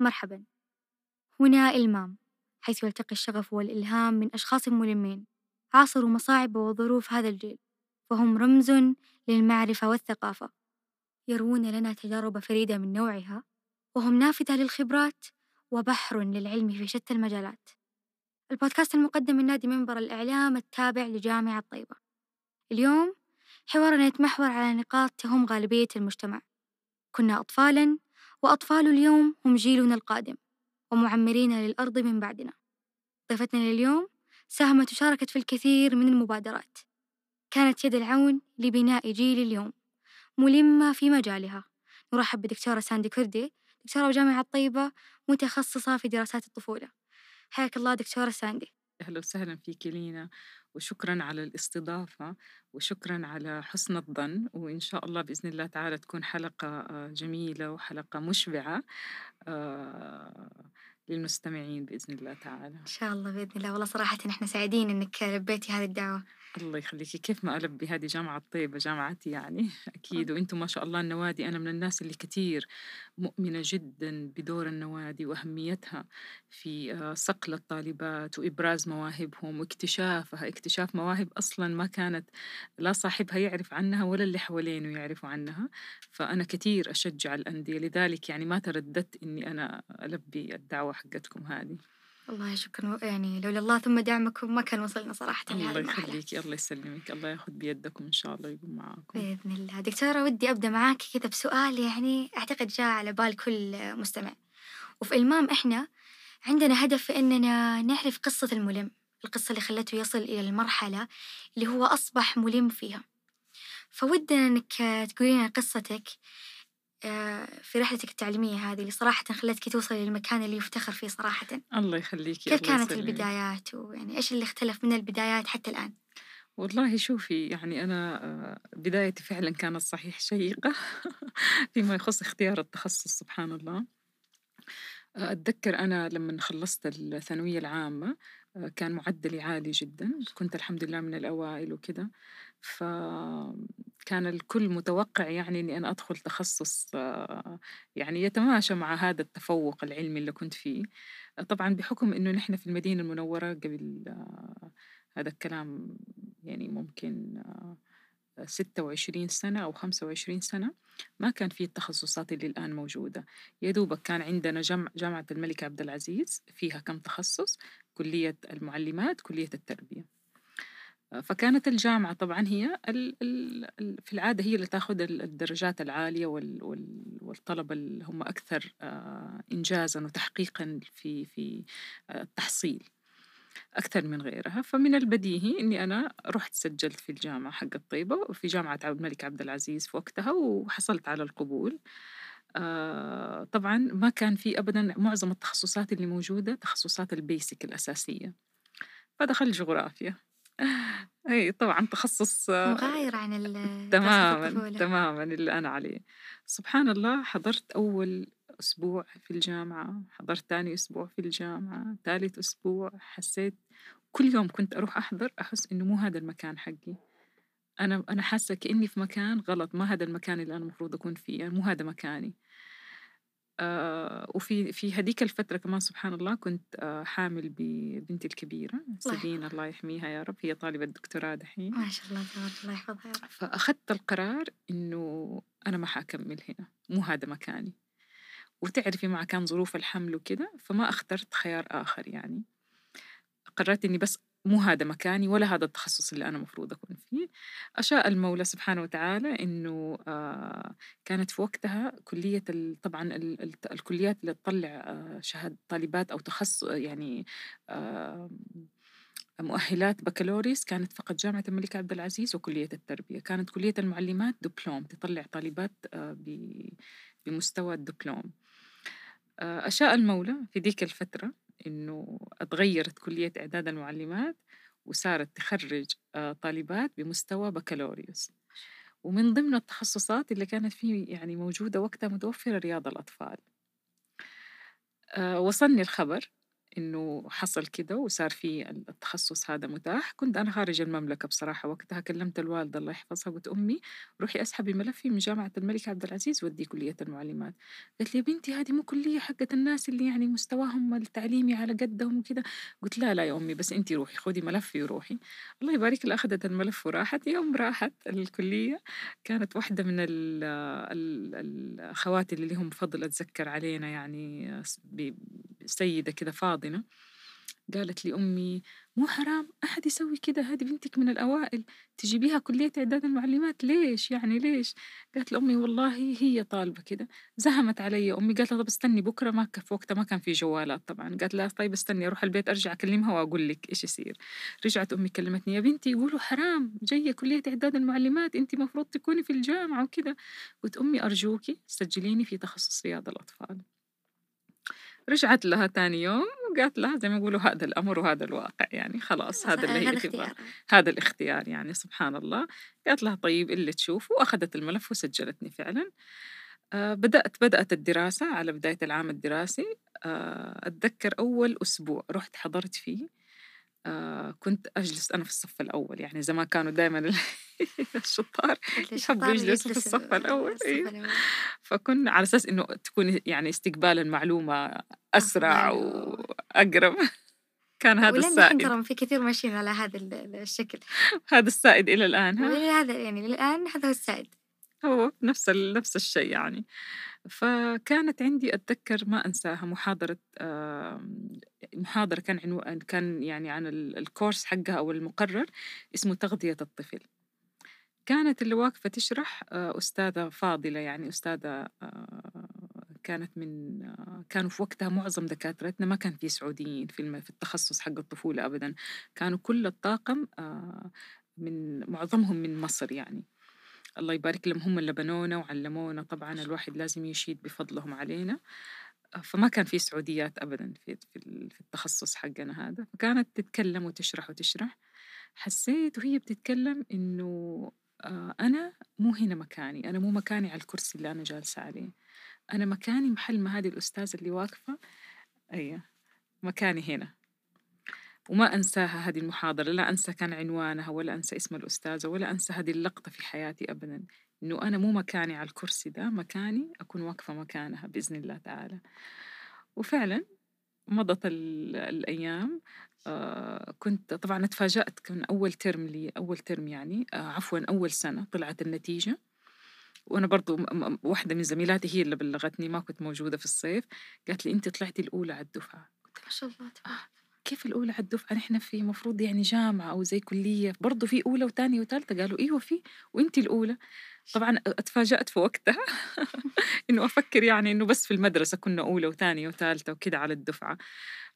مرحبا. هنا إلمام حيث يلتقي الشغف والإلهام من أشخاص ملمين. عاصروا مصاعب وظروف هذا الجيل وهم رمز للمعرفة والثقافة. يروون لنا تجارب فريدة من نوعها وهم نافذة للخبرات وبحر للعلم في شتى المجالات. البودكاست المقدم من نادي منبر الإعلام التابع لجامعة طيبة اليوم حوارنا يتمحور على نقاط تهم غالبية المجتمع. كنا أطفالا وأطفال اليوم هم جيلنا القادم ومعمرين للأرض من بعدنا. ضيفتنا لليوم ساهمت وشاركت في الكثير من المبادرات. كانت يد العون لبناء جيل اليوم ملمة في مجالها. نرحب بدكتورة ساندي كردي دكتورة بجامعة طيبة متخصصة في دراسات الطفولة. حياك الله دكتورة ساندي. أهلا وسهلا فيك لينا. وشكرا على الاستضافة وشكرا على حسن الظن وإن شاء الله بإذن الله تعالى تكون حلقة آه، جميلة وحلقة مشبعة آه، للمستمعين بإذن الله تعالى. إن شاء الله بإذن الله. والله صراحة إحنا سعيدين إنك لبيتي هذه الدعوة. الله يخليكي. كيف ما ألبي هذه جامعة طيبة جامعتي يعني. أكيد. وأنتم ما شاء الله النوادي أنا من الناس اللي كثير مؤمنة جدا بدور النوادي وأهميتها في آه، صقل الطالبات وإبراز مواهبهم واكتشافها. اكتشاف مواهب أصلا ما كانت لا صاحبها يعرف عنها ولا اللي حوالينه يعرفوا عنها. فأنا كثير أشجع الأندية. لذلك يعني ما ترددت إني أنا ألبي الدعوة حقتكم هذه. الله شكرا يعني لولا الله ثم دعمكم ما كان وصلنا صراحة الله يخليك الله يسلمك الله ياخذ بيدكم إن شاء الله يكون معاكم. بإذن الله. دكتورة ودي أبدأ معاك كذا بسؤال يعني أعتقد جاء على بال كل مستمع. وفي إلمام إحنا عندنا هدف في إننا نعرف قصة الملم القصة اللي خلته يصل إلى المرحلة اللي هو أصبح ملم فيها. فودنا إنك تقولين قصتك في رحلتك التعليمية هذه اللي صراحة خلتك توصلي للمكان اللي يفتخر فيه صراحة. الله يخليكي كيف كانت يسلمي. البدايات؟ ويعني إيش اللي اختلف من البدايات حتى الآن؟ والله شوفي يعني أنا آه، بدايتي فعلا كانت صحيح شيقة فيما يخص اختيار التخصص سبحان الله. آه، أتذكر أنا لما خلصت الثانوية العامة كان معدلي عالي جدا. كنت الحمد لله من الأوائل وكده فكان الكل متوقع يعني إني أنا أدخل تخصص يعني يتماشى مع هذا التفوق العلمي اللي كنت فيه. طبعا بحكم إنه نحن في المدينة المنورة قبل هذا الكلام يعني ممكن ستة وعشرين سنة أو خمسة وعشرين سنة ما كان في التخصصات اللي الآن موجودة. يا دوبك كان عندنا جمع جامعة الملك عبد العزيز فيها كم تخصص؟ كلية المعلمات كلية التربية. فكانت الجامعة طبعا هي ال ال في العادة هي اللي تاخذ الدرجات العالية والطلبة اللي هم أكثر آه، إنجازا وتحقيقا في في آه، التحصيل أكثر من غيرها. فمن البديهي إني أنا رحت سجلت في الجامعة حق الطيبة وفي جامعة عبد الملك عبد العزيز في وقتها وحصلت على القبول. آه طبعا ما كان في أبدا معظم التخصصات اللي موجودة تخصصات البيسك الأساسية. فدخلت جغرافيا. إي طبعا تخصص مغاير عن تماما تماما اللي أنا عليه. سبحان الله حضرت أول أسبوع في الجامعة حضرت ثاني أسبوع في الجامعة ثالث أسبوع حسيت كل يوم كنت أروح أحضر أحس إنه مو هذا المكان حقي. أنا أنا حاسة كأني في مكان غلط ما هذا المكان اللي أنا المفروض أكون فيه يعني مو هذا مكاني. وفي في هذيك الفترة كمان سبحان الله كنت آه حامل ببنتي الكبيرة سبين الله يحميها يا رب هي طالبة دكتوراه دحين. ما شاء الله تبارك الله يحفظها يا رب. فأخذت القرار إنه أنا ما حأكمل هنا مو هذا مكاني. وتعرفي مع كان ظروف الحمل وكده فما أخترت خيار آخر يعني. قررت إني بس مو هذا مكاني ولا هذا التخصص اللي أنا مفروض أكون فيه. أشاء المولى سبحانه وتعالى إنه آه كانت في وقتها كلية طبعا الكليات اللي تطلع آه شهادة طالبات أو تخصص يعني آه مؤهلات بكالوريوس كانت فقط جامعة الملك عبد العزيز وكلية التربية. كانت كلية المعلمات دبلوم تطلع طالبات بمستوى الدبلوم. أشاء المولى في ذيك الفترة إنه اتغيرت كلية إعداد المعلمات وصارت تخرج آه، طالبات بمستوى بكالوريوس. ومن ضمن التخصصات اللي كانت فيه يعني موجودة وقتها متوفرة رياض الأطفال. آه، وصلني الخبر إنه حصل كده وصار في التخصص هذا متاح. كنت أنا خارج المملكة بصراحة وقتها كلمت الوالدة الله يحفظها قلت أمي روحي أسحبي ملفي من جامعة الملك عبد العزيز ودي كلية المعلمات. قالت لي يا بنتي هذه مو كلية حقت الناس اللي يعني مستواهم التعليمي على قدهم وكذا قلت لا لا يا أمي بس أنتي روحي خذي ملفي وروحي. الله يبارك لها أخذت الملف وراحت. يوم راحت الكلية كانت واحدة من ال ال الأخوات اللي لهم فضل أتذكر علينا يعني سيدة كذا فاضنة قالت لي أمي مو حرام أحد يسوي كذا هذه بنتك من الأوائل تجيبيها كلية إعداد المعلمات ليش؟ يعني ليش؟ قالت لأمي والله هي طالبة كذا زهمت علي أمي قالت لها طب استني بكرة ما في وقتها ما كان في جوالات طبعا. قالت لها طيب استني أروح البيت أرجع أكلمها وأقول لك إيش يصير. رجعت أمي كلمتني يا بنتي يقولوا حرام جاية كلية إعداد المعلمات أنت مفروض تكوني في الجامعة وكذا قلت أمي أرجوكي سجليني في تخصص رياض الأطفال. رجعت لها تاني يوم وقالت لها زي ما يقولوا هذا الأمر وهذا الواقع يعني خلاص هذا اللي هي تبغاه هذا الاختيار يعني سبحان الله. قالت لها طيب اللي تشوفه وأخذت الملف وسجلتني فعلا. آه بدأت بدأت الدراسة على بداية العام الدراسي. آه أتذكر أول أسبوع رحت حضرت فيه. آه كنت أجلس أنا في الصف الأول. يعني زمان كانوا دائما الشطار يحبوا يجلسوا في الصف الأول. إيه. فكنا على أساس إنه تكون يعني استقبال المعلومة أسرع وأقرب. كان هذا السائد. ترى في كثير ماشيين على هذا الشكل. هذا السائد إلى الآن ها؟ هذا يعني الآن هذا هو السائد. هو نفس نفس الشيء يعني. فكانت عندي أتذكر ما أنساها محاضرة محاضرة كان عنوان كان يعني عن الكورس حقها أو المقرر اسمه تغذية الطفل. كانت اللي واقفة تشرح آه، أستاذة فاضلة يعني أستاذة آه، كانت من آه، كانوا في وقتها معظم دكاترتنا ما كان في سعوديين في في التخصص حق الطفولة أبدا. كانوا كل الطاقم من معظمهم من مصر يعني. الله يبارك لهم هم اللي بنونا وعلمونا. طبعا الواحد لازم يشيد بفضلهم علينا. فما كان في سعوديات ابدا في في التخصص حقنا هذا. فكانت تتكلم وتشرح وتشرح. حسيت وهي بتتكلم إنه آه، أنا مو هنا مكاني. أنا مو مكاني على الكرسي اللي أنا جالسة عليه. أنا مكاني محل ما هذه الأستاذة اللي واقفة. أيوه مكاني هنا. وما أنساها هذه المحاضرة لا أنسى كان عنوانها ولا أنسى اسم الأستاذة ولا أنسى هذه اللقطة في حياتي أبدا. إنه أنا مو مكاني على الكرسي ده مكاني أكون واقفة مكانها بإذن الله تعالى. وفعلا مضت الأيام آه كنت طبعا اتفاجأت كان أول ترم لي أول ترم يعني آه عفوا أول سنة طلعت النتيجة. وأنا برضو واحدة من زميلاتي هي اللي بلغتني ما كنت موجودة في الصيف. قالت لي أنت طلعتي الأولى على الدفعة. ما شاء الله تبارك كيف الأولى على الدفعة نحن في مفروض يعني جامعة أو زي كلية برضه في أولى وثانية وثالثة قالوا إيوه في وأنت الأولى. طبعا أتفاجأت في وقتها إنه أفكر يعني إنه بس في المدرسة كنا أولى وثانية وثالثة وكذا على الدفعة.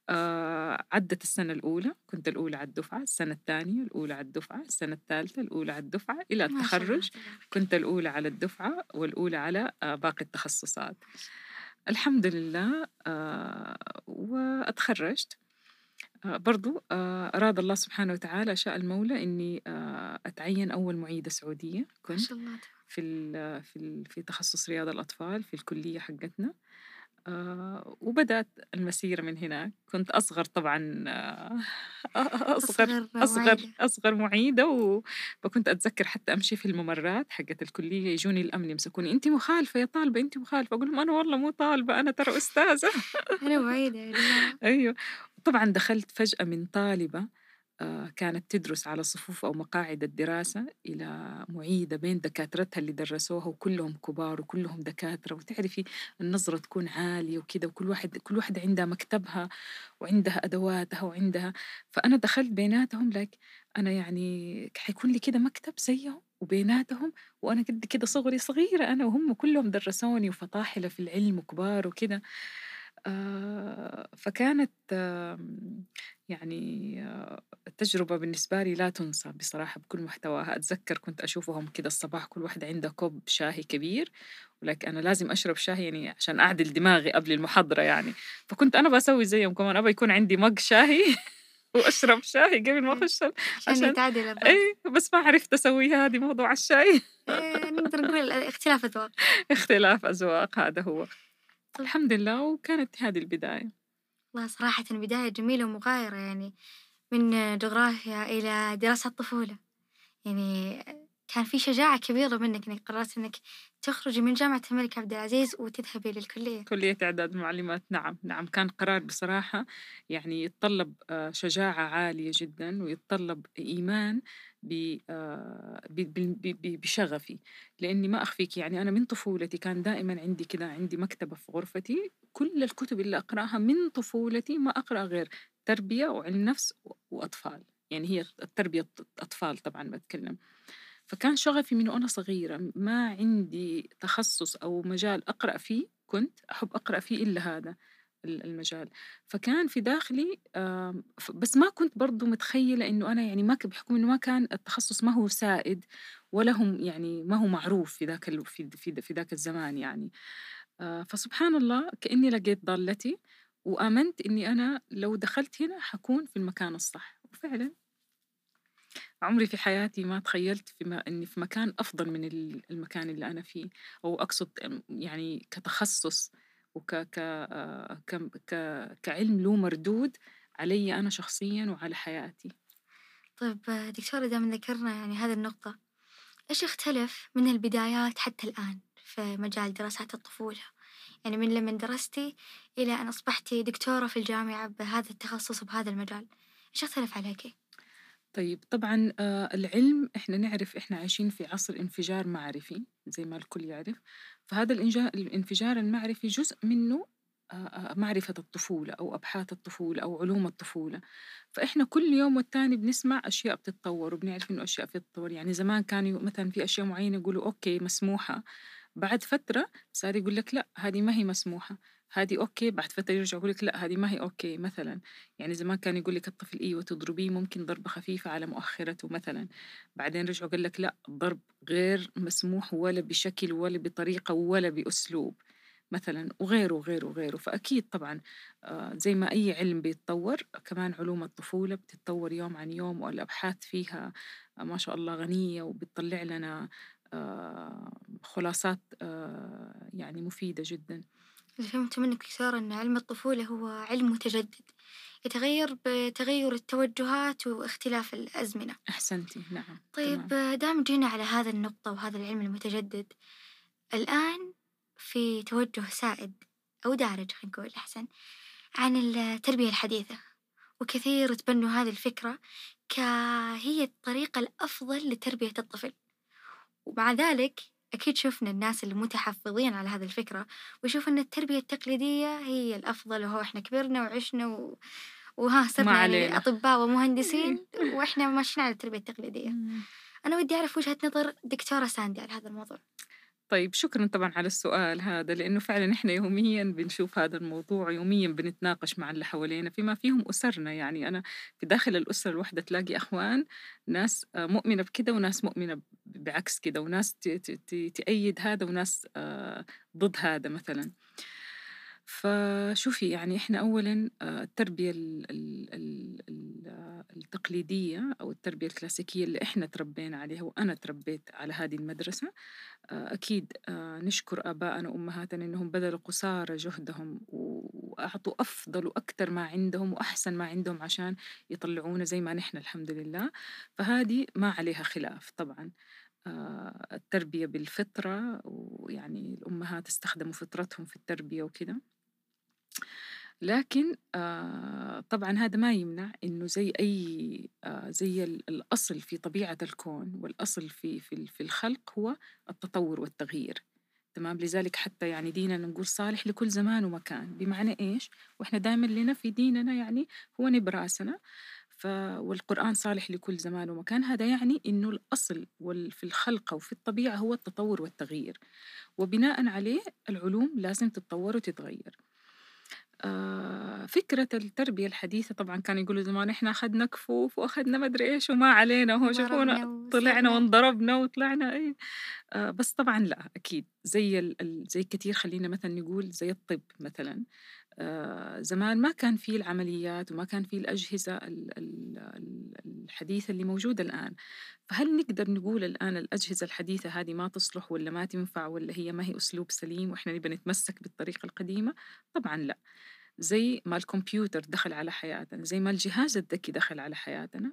آه عدت السنة الأولى كنت الأولى على الدفعة السنة الثانية الأولى على الدفعة السنة الثالثة الأولى على الدفعة إلى التخرج. كنت الأولى على الدفعة والأولى على آه باقي التخصصات. الحمد لله آه وأتخرجت. برضو آه، أراد الله سبحانه وتعالى شاء المولى إني آه، أتعين أول معيدة سعودية كنت. ما شاء الله في في في تخصص رياض الأطفال في الكلية حقتنا. آه وبدأت المسيرة من هناك. كنت أصغر طبعا آه أصغر أصغر أصغر معيدة وكنت أتذكر حتى أمشي في الممرات حقت الكلية يجوني الأمن يمسكوني. أنت مخالفة يا طالبة أنت مخالفة. أقول لهم أنا والله مو طالبة أنا ترى أستاذة. أنا معيدة أيوه. طبعا دخلت فجأة من طالبة آه، كانت تدرس على صفوف أو مقاعد الدراسة إلى معيدة بين دكاترتها اللي درسوها وكلهم كبار وكلهم دكاترة. وتعرفي النظرة تكون عالية وكذا وكل واحد كل واحدة عندها مكتبها وعندها أدواتها وعندها. فأنا دخلت بيناتهم لك أنا يعني حيكون لي كده مكتب زيهم وبيناتهم وأنا قد كده صغري صغيرة أنا وهم كلهم درسوني وفطاحلة في العلم وكبار وكده. آه، فكانت يعني آه، التجربة بالنسبة لي لا تنسى بصراحة بكل محتواها. أتذكر كنت أشوفهم كده الصباح كل واحدة عندها كوب شاهي كبير ولكن أنا لازم أشرب شاهي يعني عشان أعدل دماغي قبل المحاضرة يعني. فكنت أنا بسوي زيهم كمان أبى يكون عندي مج شاهي وأشرب شاي قبل ما أخش عشان تعدل أي بس ما عرفت أسويها هذه موضوع الشاي. إيه، نقدر نقول اختلاف أذواق. اختلاف أذواق هذا هو. الحمد لله وكانت هذه البداية. والله صراحةً بداية جميلة ومغايرة يعني من جغرافيا إلى دراسة الطفولة، يعني كان في شجاعة كبيرة منِك إنِك قررتِ إنِك تخرجي من جامعة الملك عبد العزيز وتذهبي للكلية. كلية إعداد معلمات نعم، نعم. كان قرار بصراحة يعني يتطلب آه، شجاعة عالية جدًا ويتطلب إيمان بشغفي، لإني ما أخفيكِ يعني أنا من طفولتي كان دائمًا عندي كده عندي مكتبة في غرفتي كل الكتب اللي أقرأها من طفولتي ما أقرأ غير تربية وعلم نفس و وأطفال، يعني هي التربية أطفال طبعًا باتكلم. فكان شغفي من وأنا صغيرة ما عندي تخصص أو مجال أقرأ فيه كنت أحب أقرأ فيه إلا هذا. المجال. فكان في داخلي بس ما كنت برضو متخيلة إنه أنا يعني ما بحكم إنه ما كان التخصص ما هو سائد ولا هم يعني ما هو معروف في ذاك في في في ذاك الزمان يعني. فسبحان الله كأني لقيت ضالتي وآمنت إني أنا لو دخلت هنا حكون في المكان الصح. وفعلا عمري في حياتي ما تخيلت في ما إني في مكان أفضل من المكان اللي أنا فيه أو أقصد يعني كتخصص وك ك ك ك كعلم له مردود علي أنا شخصيا وعلى حياتي. طيب دكتورة دام ذكرنا يعني هذه النقطة إيش اختلف من البدايات حتى الآن في مجال دراسات الطفولة؟ يعني من لما درستي إلى أن أصبحتي دكتورة في الجامعة بهذا التخصص وبهذا المجال إيش اختلف عليكي؟ طيب طبعًا آه العلم إحنا نعرف إحنا عايشين في عصر انفجار معرفي زي ما الكل يعرف، فهذا الانفجار المعرفي جزء منه معرفة الطفولة أو أبحاث الطفولة أو علوم الطفولة، فإحنا كل يوم والتاني بنسمع أشياء بتتطور وبنعرف إنه أشياء بتتطور، يعني زمان كانوا مثلًا في أشياء معينة يقولوا okay مسموحة، بعد فترة صار يقول لك لأ هذه ما هي مسموحة. هذه okay بعد فترة يرجع يقول لك لا هذه ما هي okay مثلا. يعني زمان كان يقول لك الطفل إيوه تضربيه ممكن ضربة خفيفة على مؤخرته مثلا. بعدين رجعوا قال لك لا الضرب غير مسموح ولا بشكل ولا بطريقة ولا بأسلوب مثلا. وغيره وغيره وغيره. فأكيد طبعا آه، زي ما أي علم بيتطور كمان علوم الطفولة بتتطور يوم عن يوم والأبحاث فيها آه، ما شاء الله غنية وبتطلع لنا آه، خلاصات يعني مفيدة جدا. اللي فهمته منك دكتورة إن علم الطفولة هو علم متجدد. يتغير بتغير التوجهات واختلاف الأزمنة. أحسنتي نعم طيب تمام. دام جينا على هذا النقطة وهذا العلم المتجدد الآن في توجه سائد أو دارج خلينا نقول أحسن عن التربية الحديثة. وكثير تبنوا هذه الفكرة كهي الطريقة الأفضل لتربية الطفل. ومع ذلك أكيد شفنا الناس المتحفظين على هذه الفكرة ويشوفوا إن التربية التقليدية هي الأفضل وهو إحنا كبرنا وعشنا و... وها صرنا يعني أطباء ومهندسين وإحنا ماشيين على التربية التقليدية. أنا ودي أعرف وجهة نظر دكتورة ساندي على هذا الموضوع. طيب شكرا طبعا على السؤال هذا لأنه فعلا إحنا يوميا بنشوف هذا الموضوع يوميا بنتناقش مع اللي حوالينا فيما فيهم أسرنا. يعني أنا في داخل الأسرة الواحدة تلاقي أخوان ناس آه، مؤمنة بكده وناس مؤمنة بعكس كده وناس تأيد هذا وناس آه، ضد هذا مثلا. فشوفي يعني إحنا أولًا آه، التربية التقليدية أو التربية الكلاسيكية اللي إحنا تربينا عليها وأنا تربيت على هذه المدرسة آه، أكيد آه، نشكر آباءنا وأمهاتنا إنهم بذلوا قصارى جهدهم وأعطوا أفضل وأكثر ما عندهم وأحسن ما عندهم عشان يطلعونا زي ما نحن الحمد لله فهذه ما عليها خلاف طبعًا. التربية بالفطرة ويعني الأمهات استخدموا فطرتهم في التربية وكده. لكن آه، طبعًا هذا ما يمنع إنه زي أي آه، زي الأصل في طبيعة الكون والأصل في في في الخلق هو التطور والتغيير، تمام؟ لذلك حتى يعني ديننا نقول صالح لكل زمان ومكان، بمعنى إيش؟ وإحنا دائمًا لنا في ديننا يعني هو نبراسنا ف والقرآن صالح لكل زمان ومكان، هذا يعني إنه الأصل في الخلق وفي الطبيعة هو التطور والتغيير، وبناءً عليه العلوم لازم تتطور وتتغير. آه، فكرة التربية الحديثة طبعًا كانوا يقولوا زمان إحنا أخذنا كفوف وأخذنا ما أدري إيش وما علينا وهو شوفونا طلعنا وانضربنا وطلعنا إيه آه بس طبعًا لأ أكيد زي ال زي كتير خلّينا مثلًا نقول زي الطب مثلًا آه زمان ما كان في العمليات وما كان في الأجهزة الحديثة اللي موجودة الآن، فهل نقدر نقول الآن الأجهزة الحديثة هذه ما تصلح والّا ما تنفع والّا هي ما هي أسلوب سليم وإحنا نبى نتمسك بالطريقة القديمة؟ طبعًا لأ. زي ما الكمبيوتر دخل على حياتنا زي ما الجهاز الذكي دخل على حياتنا.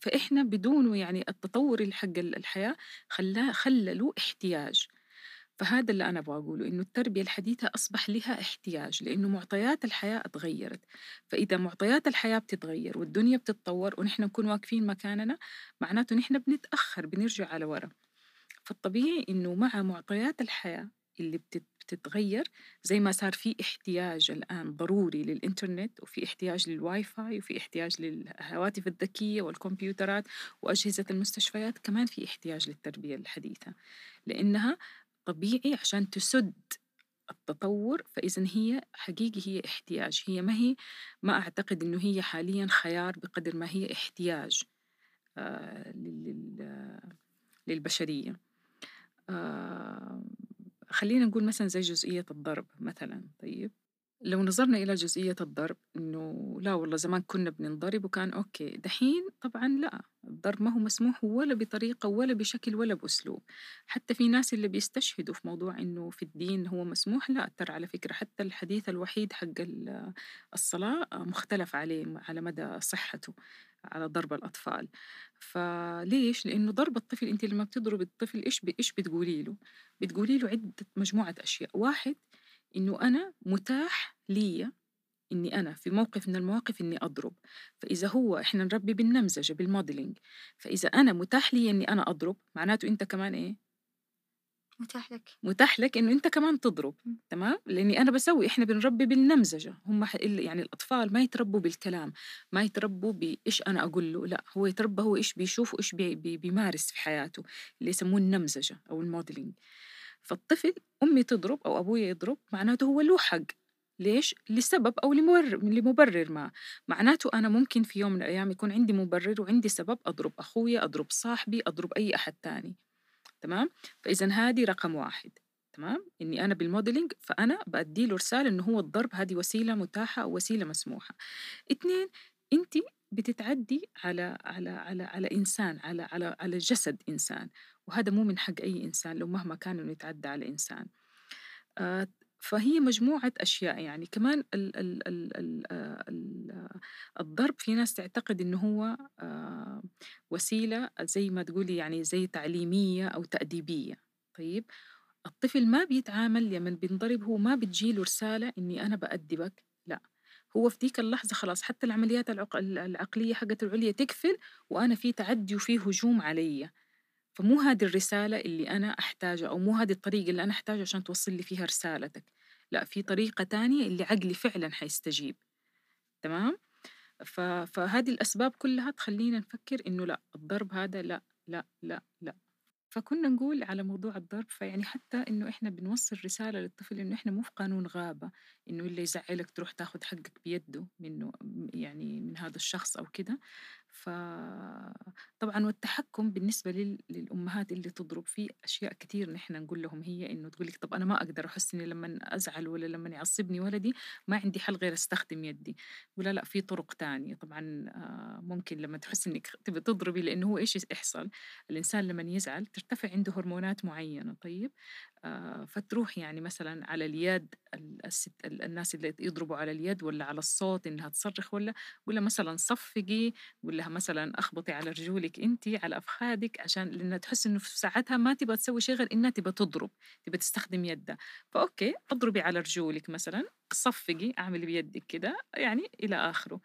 فإحنا بدونه يعني التطور حق الحياة خلى له احتياج. فهذا اللي أنا أبغى أقوله إنه التربية الحديثة أصبح لها احتياج لأنه معطيات الحياة اتغيرت فإذا معطيات الحياة بتتغير والدنيا بتتطور ونحن نكون واقفين مكاننا معناته نحن بنتأخر بنرجع على ورا. فالطبيعي إنه مع معطيات الحياة اللي بتتغير زي ما صار في احتياج الآن ضروري للإنترنت وفي احتياج للواي فاي وفي احتياج للهواتف الذكية والكمبيوترات وأجهزة المستشفيات كمان في احتياج للتربية الحديثة. لأنها طبيعي عشان تسد التطور فإذا هي حقيقي هي احتياج. هي ما هي ما أعتقد إنه هي حاليا خيار بقدر ما هي احتياج آه للبشرية. آه خلينا نقول مثلا زي جزئية الضرب مثلا طيب. لو نظرنا إلى جزئية الضرب إنه لا والله زمان كنا بننضرب وكان أوكي دحين طبعا لا الضرب ما هو مسموح ولا بطريقة ولا بشكل ولا بأسلوب. حتى في ناس اللي بيستشهدوا في موضوع إنه في الدين هو مسموح لا ترى على فكرة حتى الحديث الوحيد حق الصلاة مختلف عليه على مدى صحته. على ضرب الأطفال. فليش؟ لأنه ضرب الطفل أنت لما بتضرب الطفل إيش إيش بتقولي له؟ بتقولي له عدة مجموعة أشياء. واحد إنه أنا متاح لي إني أنا في موقف من المواقف إني أضرب. فإذا هو إحنا نربي بالنمذجة بالموديلينج فإذا أنا متاح لي إني أنا أضرب معناته أنت كمان إيه؟ متاح لك. متاح لك إنه أنت كمان تضرب. تمام؟ لأني أنا بسوي إحنا بنربي بالنمذجة. هم يعني الأطفال ما يتربوا بالكلام ما يتربوا بإيش أنا أقول له لا هو يتربى هو إيش بيشوف وإيش بي بي بيمارس في حياته اللي يسموه النمذجة أو ال modeling. فالطفل أمي تضرب أو أبويا يضرب معناته هو له حق. ليش؟ لسبب أو لمبرر, لمبرر ما. معناته أنا ممكن في يوم من الأيام يكون عندي مبرر وعندي سبب أضرب أخويا أضرب صاحبي أضرب أي أحد تاني. تمام؟ فإذا هذه رقم واحد تمام؟ إني أنا بال modeling فأنا بادي له رسالة إنه هو الضرب هذه وسيلة متاحة أو وسيلة مسموحة. اثنين أنت بتتعدي على على على على إنسان على على على جسد إنسان وهذا مو من حق أي إنسان لو مهما كان إنه يتعدى على إنسان. آه فهي مجموعة أشياء يعني كمان ال ال ال ال ال الضرب في ناس تعتقد إنه هو وسيلة زي ما تقولي يعني زي تعليمية أو تأديبية. طيب الطفل ما بيتعامل لما بينضرب هو ما بتجيله رسالة إني أنا بأدبك لا. هو في ديك اللحظة خلاص حتى العمليات العقلية حقت العليا تقفل وأنا في تعدي وفي هجوم علي فمو هذه الرسالة اللي أنا أحتاجها أو مو هذه الطريقة اللي أنا أحتاجها عشان توصل لي فيها رسالتك. لأ في طريقة تانية اللي عقلي فعلا حيستجيب. تمام. فهذه الأسباب كلها تخلينا نفكر إنه لأ الضرب هذا لأ لأ لأ لأ. فكنا نقول على موضوع الضرب فيعني حتى إنه إحنا بنوصل رسالة للطفل إنه إحنا مو في قانون غابة إنه اللي يزعلك تروح تاخذ حقك بيده منه يعني من هذا الشخص أو كده. فطبعا والتحكم بالنسبة للأمهات اللي تضرب في أشياء كثير نحن نقول لهم هي إنه تقول لك طب أنا ما أقدر أحس إني لما أزعل ولا لما يعصبني ولدي ما عندي حل غير أستخدم يدي. ولا لا في طرق تانية. طبعا آه، ممكن لما تحس إنك تبي تضربي لأنه هو إيش يحصل؟ الإنسان لما يزعل ترتفع عنده هرمونات معينة. طيب؟ فتروح يعني مثلا على اليد الست الناس اللي يضربوا على اليد ولا على الصوت إنها تصرخ ولا ولا مثلا صفقي ولا مثلا أخبطي على رجولك انت على أفخاذك عشان لانها تحس إنه في ساعتها ما تبغى تسوي شيء غير إنها تبغى تضرب تبغى تستخدم يدها. فأوكي أضربي على رجولك مثلا صفقي أعملي بيدك كده يعني إلى آخره.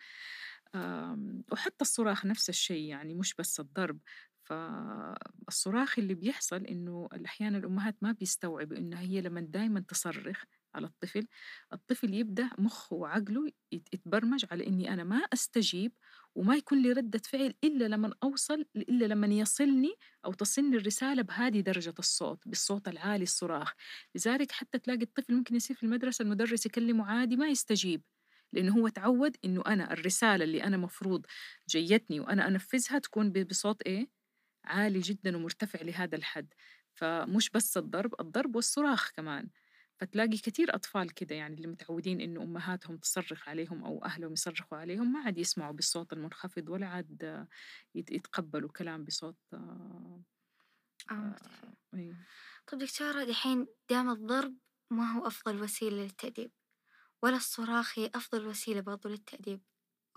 وحتى الصراخ نفس الشيء يعني مش بس الضرب. فالصراخ اللي بيحصل إنه أحيانا الأمهات ما بيستوعبوا إنها هي لما دايما تصرخ على الطفل الطفل يبدأ مخه وعقله يتبرمج على إني أنا ما أستجيب وما يكون لي ردة فعل إلا لما أوصل إلا لما يصلني أو تصلني الرسالة بهذه درجة الصوت بالصوت العالي الصراخ. لذلك حتى تلاقي الطفل ممكن يصير في المدرسة المدرس يكلمه عادي ما يستجيب لأنه هو تعود إنه أنا الرسالة اللي أنا مفروض جيتني وأنا أنفذها تكون بصوت إيه؟ عالي جدا ومرتفع لهذا الحد فمش بس الضرب الضرب والصراخ كمان. فتلاقي كثير أطفال كده يعني اللي متعودين إنه أمهاتهم تصرخ عليهم أو أهلهم يصرخوا عليهم ما عاد يسمعوا بالصوت المنخفض ولا عاد يتقبلوا كلام بصوت آه آه أيوه طيب دكتورة دحين دام الضرب ما هو أفضل وسيلة للتأديب ولا الصراخ هي أفضل وسيلة برضو للتأديب؟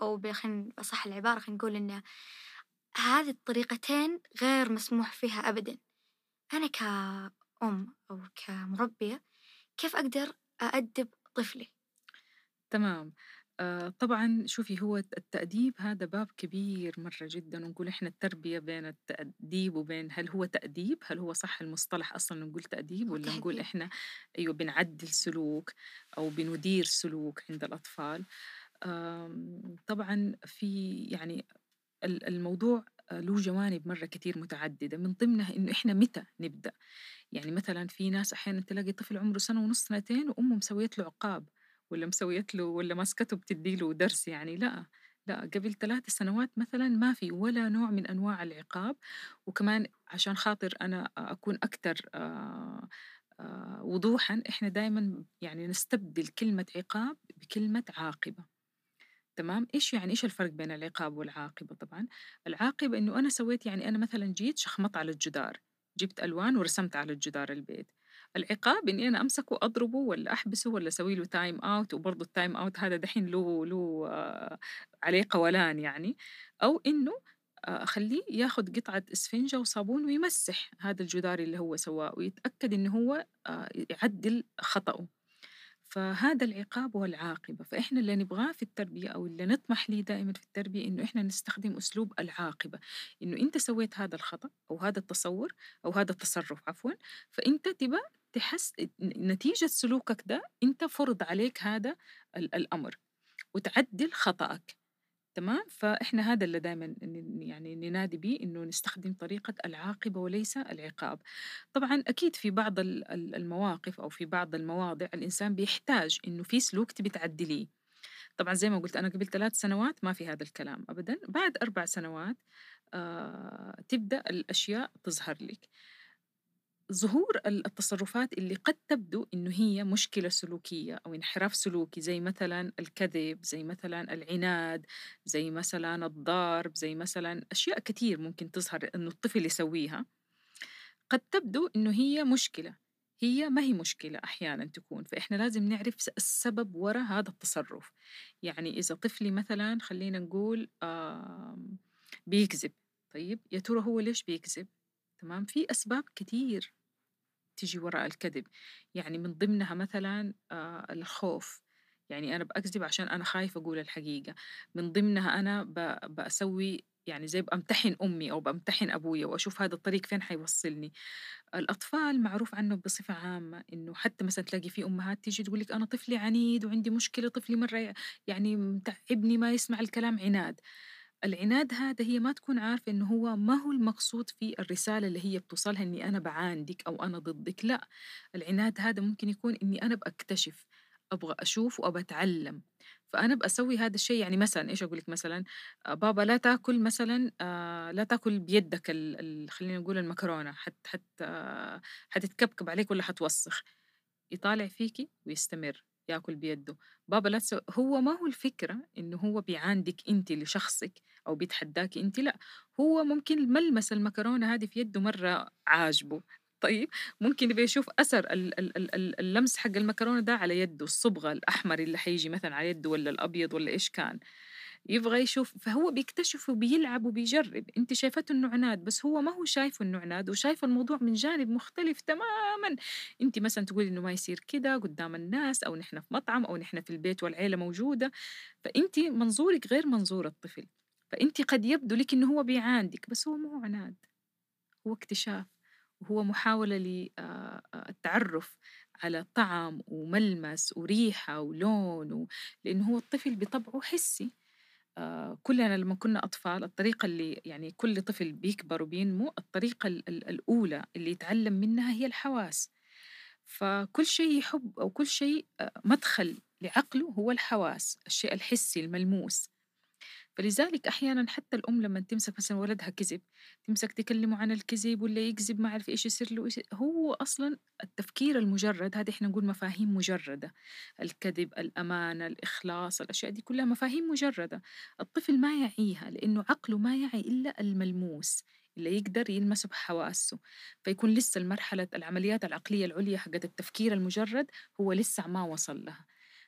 أو خلينا أصح العبارة خلينا نقول إن هذه الطريقتين غير مسموح فيها أبدا أنا كأم أو كمربية كيف أقدر أأدب طفلي؟ تمام آه طبعا شوفي هو التأديب هذا باب كبير مرة جدا ونقول إحنا التربية بين التأديب وبين هل هو تأديب هل هو صح المصطلح أصلا نقول تأديب ولا تأديب. نقول إحنا أيوة بنعدل سلوك أو بندير سلوك عند الأطفال طبعا في يعني الموضوع له جوانب مرة كتير متعددة من ضمنها إنه إحنا متى نبدأ؟ يعني مثلا في ناس أحيانا تلاقي طفل عمره سنة ونص سنتين وأمه مسويت له عقاب ولا مسويت له ولا ماسكته بتدي له درس يعني لا لا قبل ثلاث سنوات مثلا ما في ولا نوع من أنواع العقاب وكمان عشان خاطر أنا أكون أكثر آه، آه، وضوحا إحنا دائما يعني نستبدل كلمة عقاب بكلمة عاقبة. تمام؟ إيش يعني إيش الفرق بين العقاب والعاقبة طبعا؟ العاقبة إنه أنا سويت يعني أنا مثلا جيت شخمط على الجدار جبت ألوان ورسمت على الجدار البيت. العقاب إني أنا أمسكه وأضربه ولا أحبسه ولا أسوي له time out وبرضه ال time out هذا دحين له له آه، عليه قولان يعني. أو إنه آه، أخليه ياخد قطعة إسفنجة وصابون ويمسح هذا الجدار اللي هو سواه ويتأكد إنه هو آه، يعدل خطأه. فهذا العقاب والعاقبة فإحنا اللي نبغاه في التربية أو اللي نطمح ليه دائما في التربية إنه إحنا نستخدم أسلوب العاقبة. إنه أنت سويت هذا الخطأ أو هذا التصرف أو هذا التصرف عفوا فأنت تبى تحس نتيجة سلوكك ده أنت فرض عليك هذا ال- الأمر وتعدل خطأك. تمام؟ فإحنا هذا اللي دائما يعني ننادي به إنه نستخدم طريقة العاقبة وليس العقاب. طبعا أكيد في بعض ال- ال- المواقف أو في بعض المواضع الإنسان بيحتاج إنه في سلوك تبي تعدليه طبعا زي ما قلت أنا قبل ثلاث سنوات ما في هذا الكلام أبدا. بعد أربع سنوات آه تبدأ الأشياء تظهر لك. ظهور ال- التصرفات اللي قد تبدو إنه هي مشكلة سلوكية أو انحراف سلوكي زي مثلا الكذب زي مثلا العناد زي مثلا الضرب زي مثلا أشياء كتير ممكن تظهر إنه الطفل يسويها. قد تبدو إنه هي مشكلة. هي ما هي مشكلة أحيانا تكون. فإحنا لازم نعرف السبب وراء هذا التصرف. يعني إذا طفلي مثلا خلينا نقول آم، بيكذب. طيب يا ترى هو ليش بيكذب؟ تمام؟ في أسباب كتير تيجي وراء الكذب. يعني من ضمنها مثلا آه، الخوف. يعني أنا بأكذب عشان أنا خايف أقول الحقيقة. من ضمنها أنا ب- بأسوي يعني زي بأمتحن أمي أو بأمتحن أبويا وأشوف هذا الطريق فين حيوصلني. الأطفال معروف عنه بصفة عامة إنه حتى مثلا تلاقي في أمهات تيجي تقول لك أنا طفلي عنيد وعندي مشكلة طفلي مرة يعني متعبني ما يسمع الكلام عناد. العناد هذا هي ما تكون عارفة إنه هو ما هو المقصود في الرسالة اللي هي بتوصلها إني أنا بعاندك أو أنا ضدك. لا العناد هذا ممكن يكون إني أنا بأكتشف أبغى أشوف وأبغى أتعلم فأنا بأسوي هذا الشيء يعني مثلا إيش أقول لك مثلا؟ بابا لا تأكل مثلا آه، لا تأكل بيدك ال- ال- خلينا نقول المكرونة. حت حت آه، حتتكبكب عليك ولا حتوسخ. يطالع فيكي ويستمر يأكل بيده. بابا لا تسوي هو ما هو الفكرة إنه هو بيعاندك أنت لشخصك. أو بيتحداكي أنت لأ هو ممكن ملمس المكرونة هذه في يده مرة عاجبه. طيب ممكن يبقى يشوف ال- اللمس حق المكرونة ده على يده الصبغة الأحمر اللي حيجي مثلا على يده ولا الأبيض ولا إيش كان. يبغى يشوف فهو بيكتشف وبيلعب وبيجرب. انت شايفته إنه عناد بس هو ما هو شايفه إنه عناد وشايف الموضوع من جانب مختلف تماما. انت مثلا تقولي إنه ما يصير كده قدام الناس أو نحن في مطعم أو نحن في البيت والعيلة موجودة. فانت منظورك غير منظور الطفل. فانت قد يبدو لك إنه هو بيعاندك بس هو ما هو عناد. هو اكتشاف وهو محاولة للتعرف على طعم وملمس وريحة ولون و... لأنه هو الطفل بطبعه حسي. آه، كلنا لما كنا أطفال الطريقة اللي يعني كل طفل بيكبر وبينمو الطريقة ال- ال- الأولى اللي يتعلم منها هي الحواس. فكل شيء يحب أو كل شيء آه، مدخل لعقله هو الحواس الشيء الحسي الملموس. فلذلك أحيانا حتى الأم لما تمسك مثلا ولدها كذب تمسك تكلمه عن الكذب ولا يكذب ما أعرف إيش يصير له هو أصلا التفكير المجرد هذه إحنا نقول مفاهيم مجردة الكذب الأمانة الإخلاص الأشياء دي كلها مفاهيم مجردة. الطفل ما يعيها لأنه عقله ما يعي إلا الملموس اللي يقدر يلمسه بحواسه فيكون لسه المرحلة العمليات العقلية العليا حقت التفكير المجرد هو لسه ما وصل لها.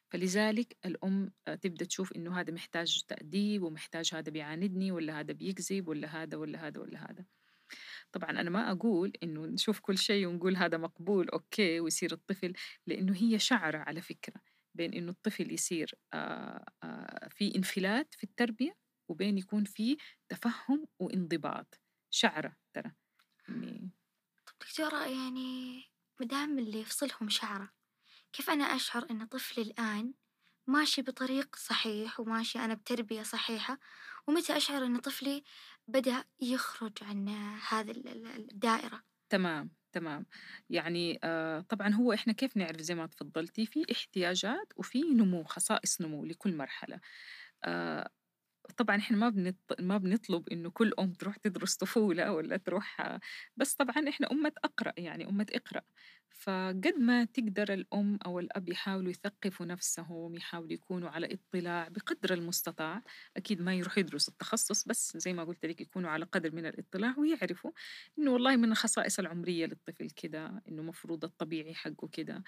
فلذلك الأم آه، تبدأ تشوف إنه هذا محتاج تأديب ومحتاج هذا بيعاندني ولا هذا بيكذب ولا هذا ولا هذا ولا هذا. طبعا أنا ما أقول إنه نشوف كل شيء ونقول هذا مقبول أوكي ويصير الطفل لأنه هي شعرة على فكرة بين إنه الطفل يصير آه، آه، في انفلات في التربية وبين يكون في تفهم وانضباط. شعرة ترى. يعني دكتورة يعني مدام اللي يفصلهم شعرة كيف أنا أشعر إن طفلي الآن ماشي بطريق صحيح وماشي أنا بتربية صحيحة؟ ومتى أشعر إن طفلي بدأ يخرج عن هذه الدائرة؟ تمام تمام. يعني آه طبعا هو إحنا كيف نعرف زي ما تفضلتي في احتياجات وفي نمو خصائص نمو لكل مرحلة. آه طبعا إحنا ما بنط... ما بنطلب إنه كل أم تروح تدرس طفولة ولا تروح بس طبعا إحنا أمة أقرأ يعني أمة اقرأ. فقد ما تقدر الأم أو الأب يحاولوا يثقفوا نفسهم يحاولوا يكونوا على اطلاع بقدر المستطاع أكيد ما يروح يدرس التخصص بس زي ما قلت لك يكونوا على قدر من الاطلاع ويعرفوا إنه والله من الخصائص العمرية للطفل كده إنه مفروض الطبيعي حقه كده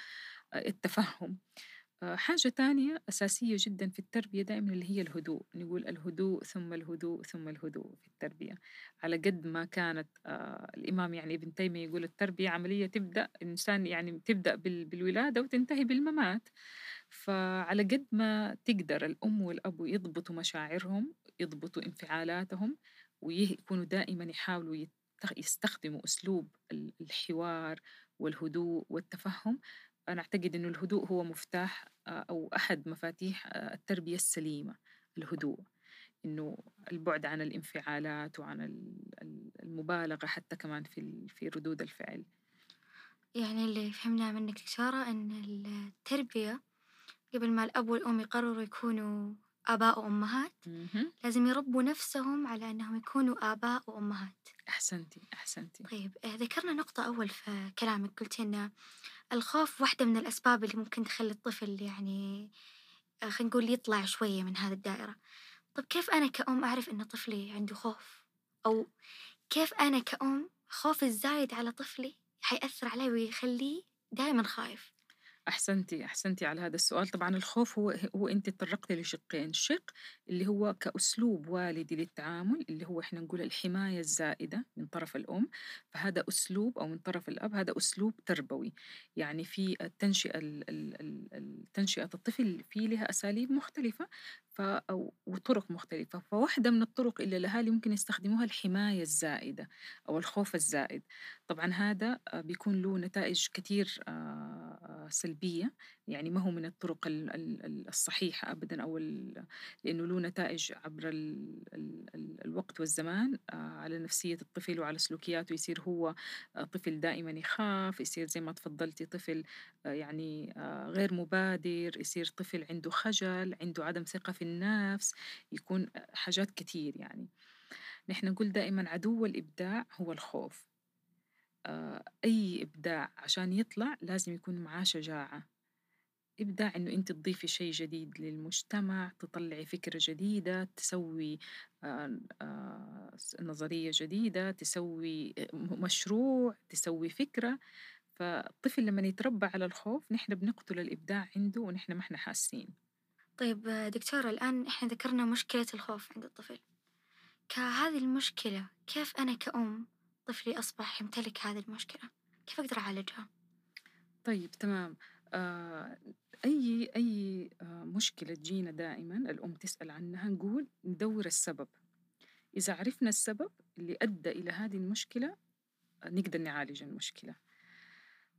التفهم. آه، حاجة تانية أساسية جدا في التربية دائما اللي هي الهدوء نقول الهدوء ثم الهدوء ثم الهدوء في التربية. على قد ما كانت آه الإمام يعني ابن تيمية يقول التربية عملية تبدأ الإنسان يعني تبدأ بالولادة وتنتهي بالممات. فعلى قد ما تقدر الأم والأب يضبطوا مشاعرهم يضبطوا انفعالاتهم ويكونوا دائما يحاولوا يستخدموا أسلوب الحوار والهدوء والتفهم أنا أعتقد إنه الهدوء هو مفتاح آه، أو أحد مفاتيح آه، التربية السليمة الهدوء. إنه البعد عن الانفعالات وعن المبالغة حتى كمان في في ردود الفعل. يعني اللي فهمناه منك دكتورة إن التربية قبل ما الأب والأم يقرروا يكونوا آباء وأمهات لازم يربوا نفسهم على أنهم يكونوا آباء وأمهات أحسنتي أحسنتي. طيب آه، ذكرنا نقطة أول في كلامك. قلتي إن الخوف واحدة من الأسباب اللي ممكن تخلي الطفل يعني آه، خلينا نقول يطلع شوية من هذه الدائرة. طب كيف أنا كأم أعرف إن طفلي عنده خوف؟ أو كيف أنا كأم خوفي الزايد على طفلي حيأثر عليه ويخليه دائما خايف؟ أحسنتي أحسنتي على هذا السؤال. طبعا الخوف هو هو أنت تطرقتي لشقين. شق اللي هو كأسلوب والدي للتعامل اللي هو إحنا نقول الحماية الزائدة من طرف الأم. فهذا أسلوب أو من طرف الأب هذا أسلوب تربوي. يعني في التنشئة تنشئة الطفل في لها أساليب مختلفة أو وطرق مختلفة. فواحدة من الطرق اللي الأهالي ممكن يستخدموها الحماية الزائدة أو الخوف الزائد. طبعا هذا بيكون له نتائج كثير آه، آه، سلبية يعني ما هو من الطرق الصحيحة أبدا أو لأنه له نتائج عبر الوقت والزمان على نفسية الطفل وعلى سلوكياته. يصير هو طفل دائما يخاف يصير زي ما تفضلتي طفل يعني غير مبادر. يصير طفل عنده خجل عنده عدم ثقة في النفس. يكون حاجات كتير يعني. نحن نقول دائما عدو الإبداع هو الخوف. آه، أي إبداع عشان يطلع لازم يكون معاه شجاعة. إبداع إنه أنت تضيفي شيء جديد للمجتمع تطلعي فكرة جديدة تسوي آه، آه، نظرية جديدة تسوي مشروع تسوي فكرة. فالطفل لما يتربى على الخوف نحن بنقتل الإبداع عنده ونحن ما إحنا حاسين. طيب دكتورة الآن إحنا ذكرنا مشكلة الخوف عند الطفل. كهذه المشكلة كيف أنا كأم طفلي أصبح يمتلك هذه المشكلة. كيف أقدر أعالجها؟ طيب تمام. آه أي أي آه مشكلة تجينا دائما الأم تسأل عنها نقول ندور السبب. إذا عرفنا السبب اللي أدى إلى هذه المشكلة آه نقدر نعالج المشكلة.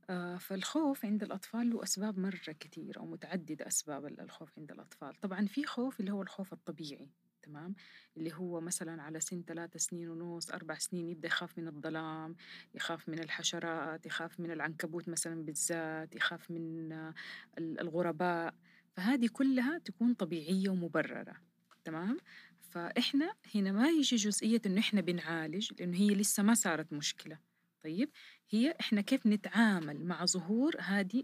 آه، فالخوف عند الأطفال له أسباب مرة كثيرة أو متعددة أسباب الخوف عند الأطفال. طبعا في خوف اللي هو الخوف الطبيعي. تمام؟ اللي هو مثلا على سن ثلاثة سنين ونص أربع سنين يبدأ يخاف من الظلام يخاف من الحشرات يخاف من العنكبوت مثلا بالذات يخاف من الغرباء. فهذه كلها تكون طبيعية ومبررة تمام؟ فإحنا هنا ما يجي جزئية إنه إحنا بنعالج لأنه هي لسه ما صارت مشكلة. طيب هي إحنا كيف نتعامل مع ظهور هذه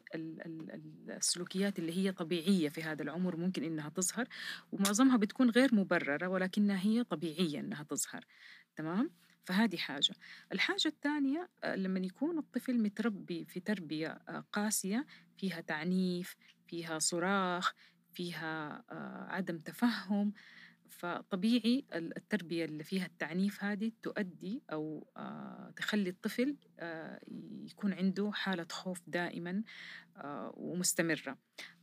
السلوكيات اللي هي طبيعية في هذا العمر ممكن إنها تظهر ومعظمها بتكون غير مبررة ولكنها هي طبيعية إنها تظهر تمام؟ فهذه حاجة الحاجة الثانية آه، لما يكون الطفل متربي في تربية آه، قاسية فيها تعنيف فيها صراخ فيها آه، عدم تفهم فطبيعي التربية اللي فيها التعنيف هذه تؤدي أو آه، تخلي الطفل آه، يكون عنده حالة خوف دائما ومستمرة.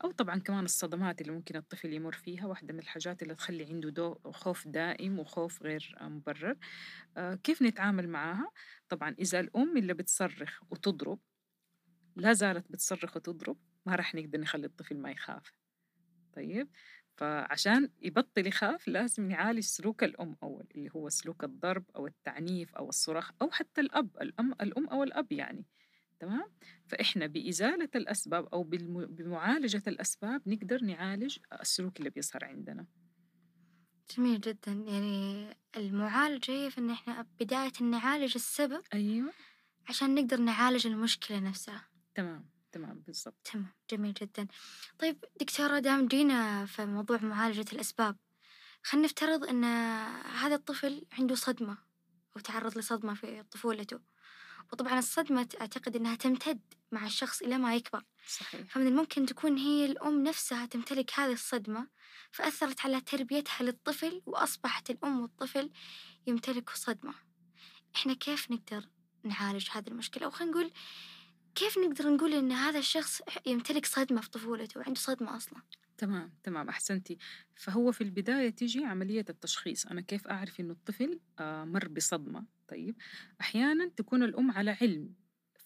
أو طبعا كمان الصدمات اللي ممكن الطفل يمر فيها واحدة من الحاجات اللي تخلي عنده خوف دائم وخوف غير مبرر. كيف نتعامل معها؟ طبعا إذا الأم اللي بتصرخ وتضرب لا زالت بتصرخ وتضرب ما راح نقدر نخلي الطفل ما يخاف. طيب؟ فعشان يبطل يخاف لازم نعالج سلوك الأم أول اللي هو سلوك الضرب أو التعنيف أو الصراخ أو حتى الأب الأم, الأم أو الأب يعني تمام؟ فإحنا بإزالة الأسباب أو بمعالجة الأسباب نقدر نعالج السلوك اللي بيظهر عندنا. جميل جدا. يعني المعالجة هي في إن إحنا بداية نعالج السبب أيوة. عشان نقدر نعالج المشكلة نفسها. تمام. تمام بالضبط. تمام جميل جدا. طيب دكتورة دام جينا في موضوع معالجة الأسباب خلينا نفترض أن هذا الطفل عنده صدمة أو تعرض لصدمة في طفولته. وطبعا الصدمة أعتقد أنها تمتد مع الشخص إلى ما يكبر. صحيح. فمن الممكن تكون هي الأم نفسها تمتلك هذه الصدمة فأثرت على تربيتها للطفل وأصبحت الأم والطفل يمتلكوا صدمة. إحنا كيف نقدر نعالج هذه المشكلة؟ أو خلينا نقول كيف نقدر نقول إن هذا الشخص يمتلك صدمة في طفولته وعنده صدمة أصلا؟ تمام تمام أحسنتي. فهو في البداية تيجي عملية التشخيص. أنا كيف أعرف إنه الطفل آه، مر بصدمة؟ طيب أحيانا تكون الأم على علم.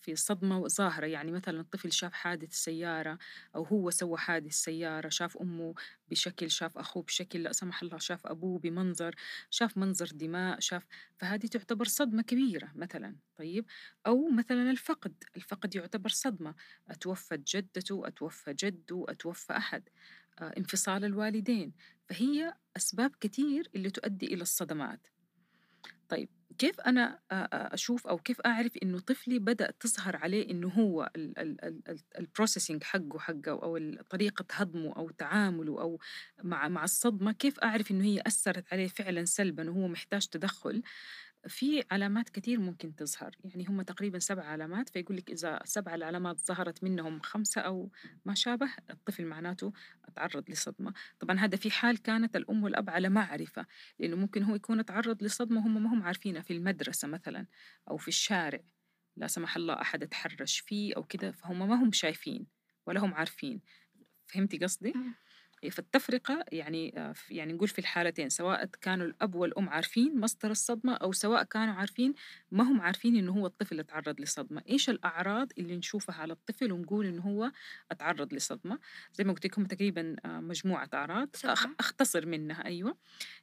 في صدمة ظاهرة يعني مثلا الطفل شاف حادث سيارة أو هو سوى حادث سيارة شاف أمه بشكل شاف أخوه بشكل لا سمح الله شاف أبوه بمنظر شاف منظر دماء شاف فهذه تعتبر صدمة كبيرة مثلا طيب؟ أو مثلا الفقد الفقد يعتبر صدمة أتوفت جدته أتوفى جده أتوفى أحد آه، انفصال الوالدين فهي أسباب كثير اللي تؤدي إلى الصدمات. طيب كيف أنا أشوف أو كيف أعرف إنه طفلي بدأ تظهر عليه إنه هو البروسيسنج حقه حقه أو طريقة هضمه أو تعامله أو مع مع الصدمة كيف أعرف إنه هي أثرت عليه فعلا سلبا وهو محتاج تدخل؟ في علامات كثير ممكن تظهر يعني هم تقريبا سبع علامات فيقول لك إذا سبع العلامات ظهرت منهم خمسة أو ما شابه الطفل معناته تعرض لصدمة. طبعا هذا في حال كانت الأم والأب على معرفة لأنه ممكن هو يكون تعرض لصدمة هم ما هم عارفينها في المدرسة مثلا أو في الشارع. لا سمح الله أحد تحرش فيه أو كده فهم ما هم شايفين ولا هم عارفين. فهمتي قصدي؟ فالتفرقة يعني آه، يعني نقول في الحالتين سواء كانوا الأب والأم عارفين مصدر الصدمة أو سواء كانوا عارفين ما هم عارفين إنه هو الطفل تعرض لصدمة. إيش الأعراض اللي نشوفها على الطفل ونقول إنه هو تعرض لصدمة؟ زي ما قلت لكم تقريبا آه، مجموعة أعراض أختصر منها أيوة.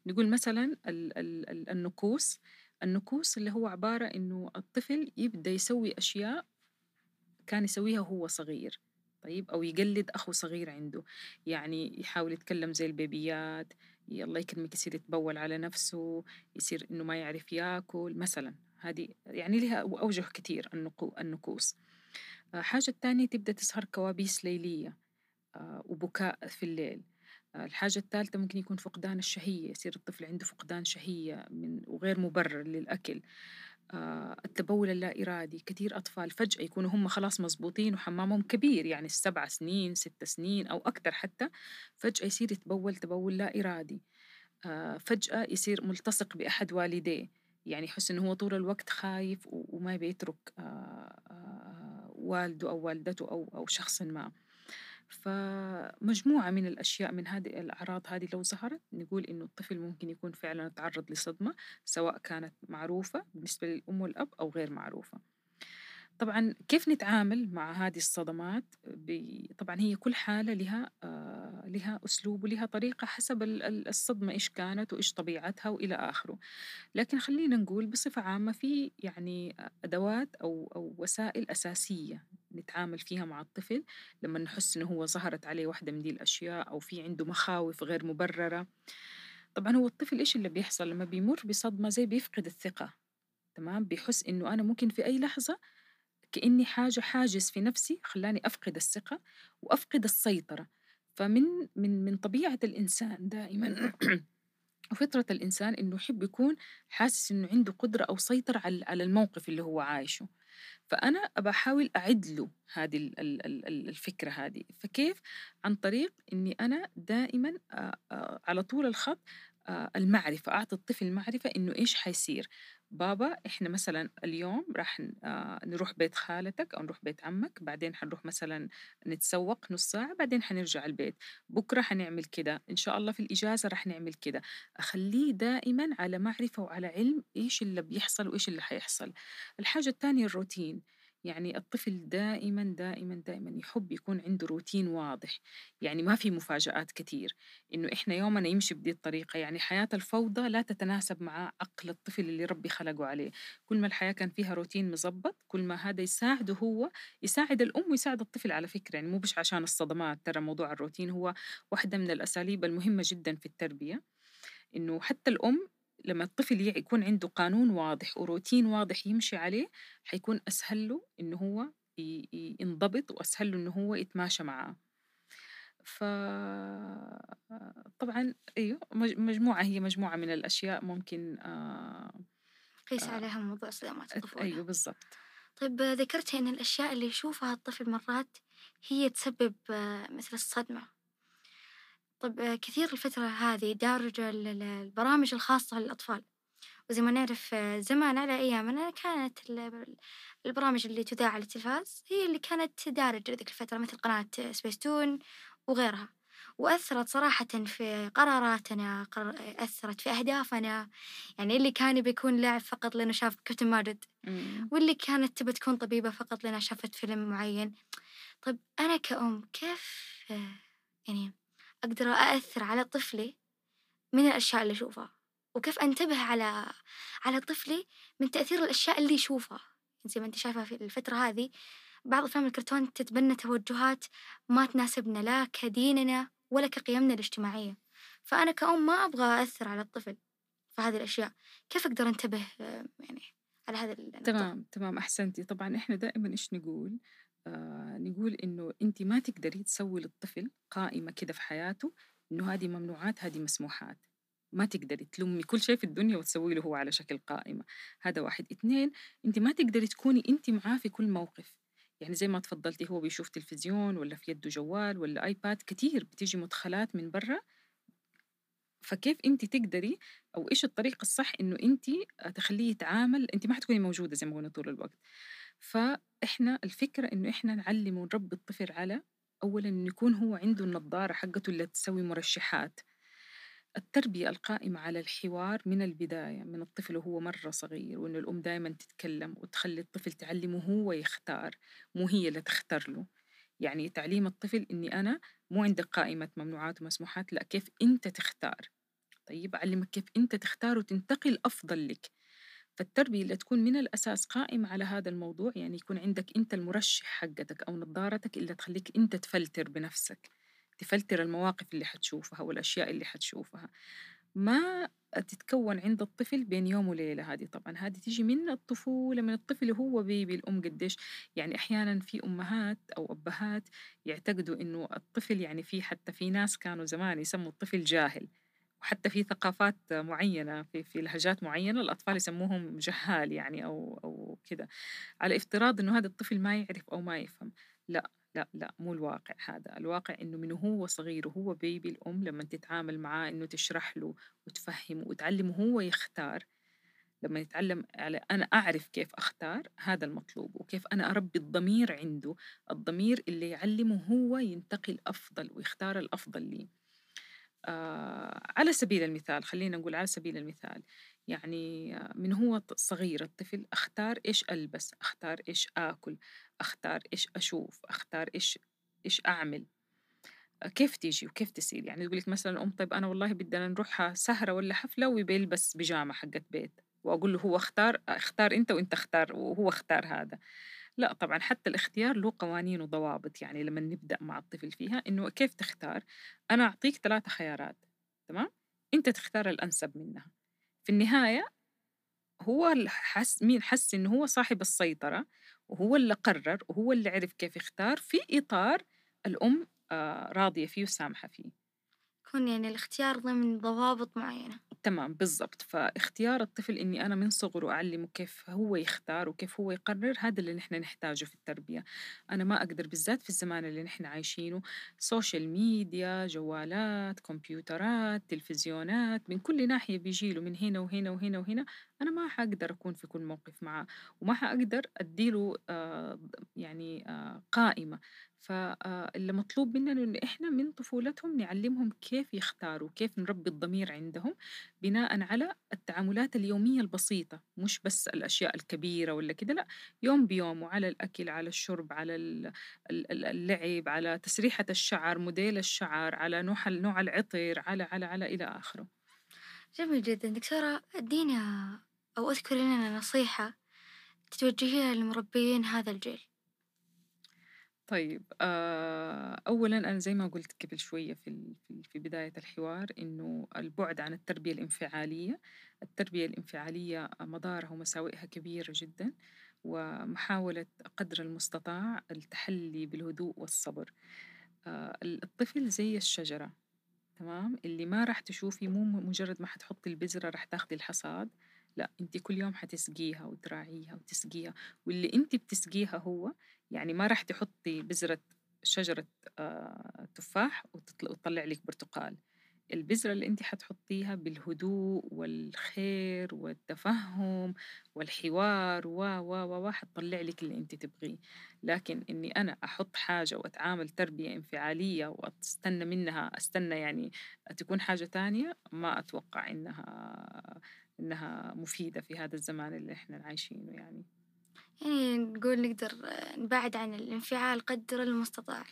نقول مثلا النكوس النكوس اللي هو عبارة إنه الطفل يبدأ يسوي أشياء كان يسويها وهو صغير. طيب أو يقلد أخو صغير عنده يعني يحاول يتكلم زي البيبيات الله يكرمك يصير يتبول على نفسه يصير إنه ما يعرف ياكل مثلا. هذه يعني لها أوجه كثير النكوص آه، حاجة الثانية تبدأ تظهر كوابيس ليلية آه، وبكاء في الليل. آه، الحاجة الثالثة ممكن يكون فقدان الشهية يصير الطفل عنده فقدان شهية من وغير مبرر للأكل. التبول اللا إرادي كثير أطفال فجأة يكونوا هم خلاص مزبوطين وحمامهم كبير يعني السبع سنين ست سنين أو أكثر حتى فجأة يصير يتبول تبول لا إرادي آه، فجأة يصير ملتصق بأحد والديه. يعني يحس إنه هو طول الوقت خايف وما بيترك آه، والده أو والدته أو أو شخص ما. فمجموعة من الأشياء من هذه الأعراض هذه لو ظهرت نقول إنه الطفل ممكن يكون فعلا تعرض لصدمة سواء كانت معروفة بالنسبة للأم والأب أو غير معروفة. طبعا كيف نتعامل مع هذه الصدمات؟ طبعا هي كل حالة لها آه لها أسلوب ولها طريقة حسب الصدمة إيش كانت وإيش طبيعتها وإلى آخره. لكن خلينا نقول بصفة عامة في يعني أدوات أو, أو وسائل أساسية نتعامل فيها مع الطفل. لما نحس إنه هو ظهرت عليه واحدة من دي الأشياء أو في عنده مخاوف غير مبررة. طبعا هو الطفل إيش اللي بيحصل؟ لما بيمر بصدمة زي بيفقد الثقة تمام؟ بيحس إنه أنا ممكن في أي لحظة كأني حاجة حاجز في نفسي خلاني أفقد الثقة وأفقد السيطرة. فمن من من طبيعة الإنسان دائما وفطرة الإنسان إنه يحب يكون حاسس إنه عنده قدرة أو سيطرة على على الموقف اللي هو عايشه. فأنا أحاول أعد له هذه ال- ال- ال- ال- الفكرة هذه. فكيف؟ عن طريق أني أنا دائما آه، آه، على طول الخط المعرفة أعطي الطفل معرفة إنه إيش حيصير. بابا إحنا مثلا اليوم راح آه، نروح بيت خالتك أو نروح بيت عمك بعدين حنروح مثلا نتسوق نص ساعة بعدين حنرجع البيت. بكرة حنعمل كده. إن شاء الله في الإجازة راح نعمل كده. أخليه دائما على معرفة وعلى علم إيش اللي بيحصل وإيش اللي حيحصل. الحاجة الثانية الروتين. يعني الطفل دائما دائما دائما يحب يكون عنده روتين واضح يعني ما في مفاجآت كثير. إنه إحنا يومنا يمشي بدي الطريقة يعني حياة الفوضى لا تتناسب مع عقل الطفل اللي ربي خلقه عليه. كل ما الحياة كان فيها روتين مزبط كل ما هذا يساعده هو يساعد الأم ويساعد الطفل على فكرة. يعني مو بس عشان الصدمات ترى موضوع الروتين هو واحدة من الأساليب المهمة جدا في التربية. إنه حتى الأم لما الطفل يكون عنده قانون واضح وروتين واضح يمشي عليه حيكون أسهل له إنه هو ينضبط وأسهل له إنه هو يتماشى معاه. ف طبعا أيوه مج- مجموعة هي مجموعة من الأشياء ممكن آه قيس آه عليها موضوع صدمات الطفولة. أيوه بالضبط. طيب ذكرتي إن الأشياء اللي يشوفها الطفل مرات هي تسبب آه، مثل الصدمة؟ طيب آه، كثير الفترة هذه ال- البرامج الخاصة للأطفال وزي ما نعرف آه، زمان على أيامنا كانت ال- البرامج اللي تذاع على التلفاز هي اللي كانت دارجة ذيك الفترة مثل قناة سبيستون وغيرها وأثرت صراحة في قراراتنا. أثرت في أهدافنا يعني اللي كان بيكون لاعب فقط لأنه شاف كابتن ماجد. واللي كانت تبى تكون طبيبة فقط لأنها شافت فيلم معين طيب أنا كأم كيف آه، يعني أقدر أأثر على طفلي من الأشياء اللي أشوفها وكيف أنتبه على على طفلي من تأثير الأشياء اللي يشوفها. زي ما أنت شايفة في الفترة هذه بعض أفلام الكرتون تتبنى توجهات ما تناسبنا لا كديننا ولا كقيمنا الاجتماعية. فأنا كأم ما أبغى أثر على الطفل في هذه الأشياء. كيف أقدر أنتبه آه، يعني على هذا تمام تمام أحسنتي. طبعا إحنا دائما إيش نقول؟ آه نقول إنه انت ما تقدري تسوي للطفل قائمة كده في حياته إنه هذه ممنوعات هذه مسموحات. ما تقدري تلمي كل شيء في الدنيا وتسوي له هو على شكل قائمة. هذا واحد. اثنين انت ما تقدري تكوني انت معاه في كل موقف. يعني زي ما تفضلتي هو بيشوف تلفزيون ولا في يده جوال ولا آيباد كتير بتيجي مدخلات من برا. فكيف انت تقدري أو إيش الطريقة الصح إنه انت تخليه يتعامل؟ انت ما حتكوني موجودة زي ما قلنا طول الوقت. فاحنا الفكرة إنه إحنا نعلم ونربي الطفل على اولا إنه يكون هو عنده النظارة حقته اللي تسوي مرشحات. التربية القائمة على الحوار من البداية من الطفل وهو مرة صغير وإنه الأم دائما تتكلم وتخلي الطفل تعلمه هو يختار مو هي اللي تختار له. يعني تعليم الطفل إني أنا مو عندك قائمة ممنوعات ومسموحات لا كيف أنت تختار؟ طيب أعلمك كيف أنت تختار وتنتقي الأفضل لك. فالتربية اللي تكون من الأساس قائمة على هذا الموضوع يعني يكون عندك أنت المرشح حقتك أو نظارتك اللي تخليك أنت تفلتر بنفسك تفلتر المواقف اللي حتشوفها والأشياء اللي حتشوفها. ما تتكون عند الطفل بين يوم وليلة هذه طبعا هذه تيجي من الطفولة من الطفل وهو بيبي الأم قديش. يعني أحيانا في أمهات أو أبهات يعتقدوا إنه الطفل يعني في حتى في ناس كانوا زمان يسموا الطفل جاهل. وحتى في ثقافات معينة في في لهجات معينة الأطفال يسموهم جهال يعني أو أو كذا. على افتراض إنه هذا الطفل ما يعرف أو ما يفهم. لا لا لا مو الواقع هذا. الواقع إنه من هو صغير وهو بيبي الأم لما تتعامل معاه إنه تشرح له وتفهمه وتعلمه هو يختار. لما يتعلم على أنا أعرف كيف أختار هذا المطلوب. وكيف أنا أربي الضمير عنده الضمير اللي يعلمه هو ينتقي الأفضل ويختار الأفضل لي. على سبيل المثال خلينا نقول على سبيل المثال يعني آه، من هو صغير الطفل أختار إيش ألبس أختار إيش آكل أختار إيش أشوف أختار إيش إيش أعمل؟ آه، كيف تيجي وكيف تصير يعني تقول لك مثلا الأم طيب أنا والله بدنا نروح سهرة ولا حفلة وبيلبس بيجامة حقت بيت وأقول له هو اختار اختار أنت وأنت اختار وهو اختار هذا. لا طبعا حتى الاختيار له قوانين وضوابط يعني لما نبدأ مع الطفل فيها إنه كيف تختار؟ أنا أعطيك ثلاثة خيارات تمام؟ أنت تختار الأنسب منها. في النهاية هو حس مين حس إنه هو صاحب السيطرة وهو اللي قرر وهو اللي عرف كيف يختار في إطار الأم آه راضية فيه وسامحة فيه. يكون يعني الاختيار ضمن ضوابط معينة. تمام بالضبط، فاختيار الطفل إني أنا من صغره أعلّمه كيف هو يختار وكيف هو يقرر هذا اللي نحن نحتاجه في التربية، أنا ما أقدر بالذات في الزمان اللي نحن عايشينه social media، جوالات، كمبيوترات، تلفزيونات، من كل ناحية بييجي له من هنا وهنا وهنا وهنا، أنا ما حأقدر أكون في كل موقف معاه، وما حأقدر أدّي له آآ يعني آآ قائمة. فاللي مطلوب مننا إنه إحنا من طفولتهم نعلمهم كيف يختاروا كيف نربي الضمير عندهم بناء على التعاملات اليومية البسيطة مش بس الأشياء الكبيرة ولا كده لأ يوم بيوم وعلى الأكل على الشرب على اللعب على تسريحة الشعر موديل الشعر على نوع نوع العطر على على على إلى آخره جميل جدا. دكتورة ادينا أو اذكري لنا نصيحة توجهيها لمربيين هذا الجيل. طيب آه، أولا أنا زي ما قلت قبل شوية في في بداية الحوار إنه البعد عن التربية الانفعالية التربية الانفعالية مضارها ومساوئها كبيرة جدا ومحاولة قدر المستطاع التحلي بالهدوء والصبر. آه، الطفل زي الشجرة. تمام؟ اللي ما راح تشوفي مو مجرد ما حتحطي البذرة راح تاخدي الحصاد لا انت كل يوم حتسقيها وتراعيها وتسقيها. واللي انت بتسقيها هو يعني ما راح تحطي بذرة شجرة آه، تفاح وتطلع لك برتقال. البذرة اللي انت حتحطيها بالهدوء والخير والتفهم والحوار و و و حتطلع لك اللي انت تبغيه. لكن إني أنا أحط حاجة وأتعامل تربية انفعالية وأستنى منها أستنى يعني تكون حاجة تانية ما أتوقع إنها إنها مفيدة في هذا الزمان اللي إحنا عايشينه يعني. يعني نقول نقدر نبعد عن الانفعال قدر المستطاع.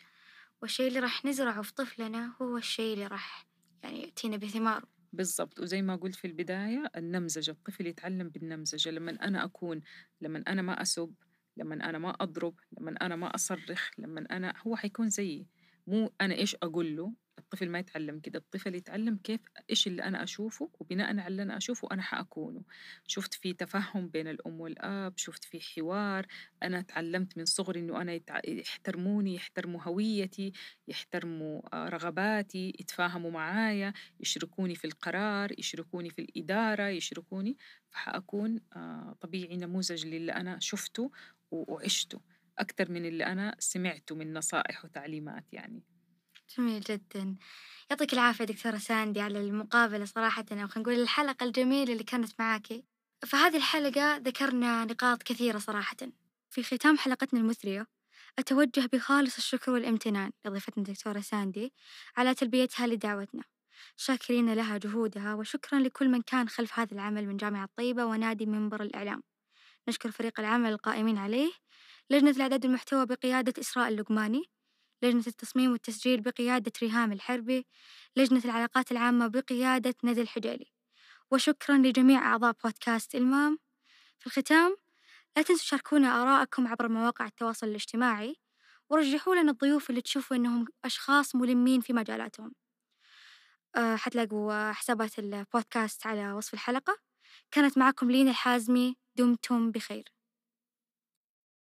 والشيء اللي راح نزرعه في طفلنا هو الشيء اللي راح يعني يأتينا بثماره بالضبط. وزي ما قلت في البداية النمذجة الطفل يتعلم بالنمذجة. لما أنا أكون لما أنا ما أسب لما أنا ما أضرب لما أنا ما أصرخ لما أنا هو حيكون زيي. مو أنا إيش أقول له الطفل ما يتعلم كده الطفل يتعلم كيف إيش اللي أنا أشوفه وبناء على اللي أنا أشوفه أنا حأكونه. شفت في تفهم بين الأم والأب شفت في حوار أنا تعلمت من صغري إنه أنا يتع... يحترموني يحترموا هويتي يحترموا آه، رغباتي يتفاهموا معايا يشركوني في القرار يشركوني في الإدارة يشركوني فحأكون آه، طبيعي نموذج للي أنا شفته وعشته أكثر من اللي أنا سمعته من نصائح وتعليمات يعني. جميل جدا. يعطيك العافية دكتورة ساندي على المقابلة صراحة أو خلينا نقول الحلقة الجميلة اللي كانت معاكي فهذه الحلقة ذكرنا نقاط كثيرة صراحة. في ختام حلقتنا المثرية أتوجه بخالص الشكر والامتنان لضيفتنا الدكتورة ساندي على تلبيتها لدعوتنا. شاكرين لها جهودها وشكرا لكل من كان خلف هذا العمل من جامعة طيبة ونادي منبر الإعلام. نشكر فريق العمل القائمين عليه. لجنة الإعداد المحتوى بقيادة إسراء اللقماني. لجنة التصميم والتسجيل بقيادة ريهام الحربي لجنة العلاقات العامة بقيادة ندى الحجالي وشكرا لجميع أعضاء بودكاست إلمام. في الختام لا تنسوا تشاركونا آراءكم عبر مواقع التواصل الاجتماعي ورجحوا لنا الضيوف اللي تشوفوا إنهم أشخاص ملمين في مجالاتهم. أه حتلاقوا حسابات البودكاست على وصف الحلقة. كانت معكم لينا الحازمي دمتم بخير.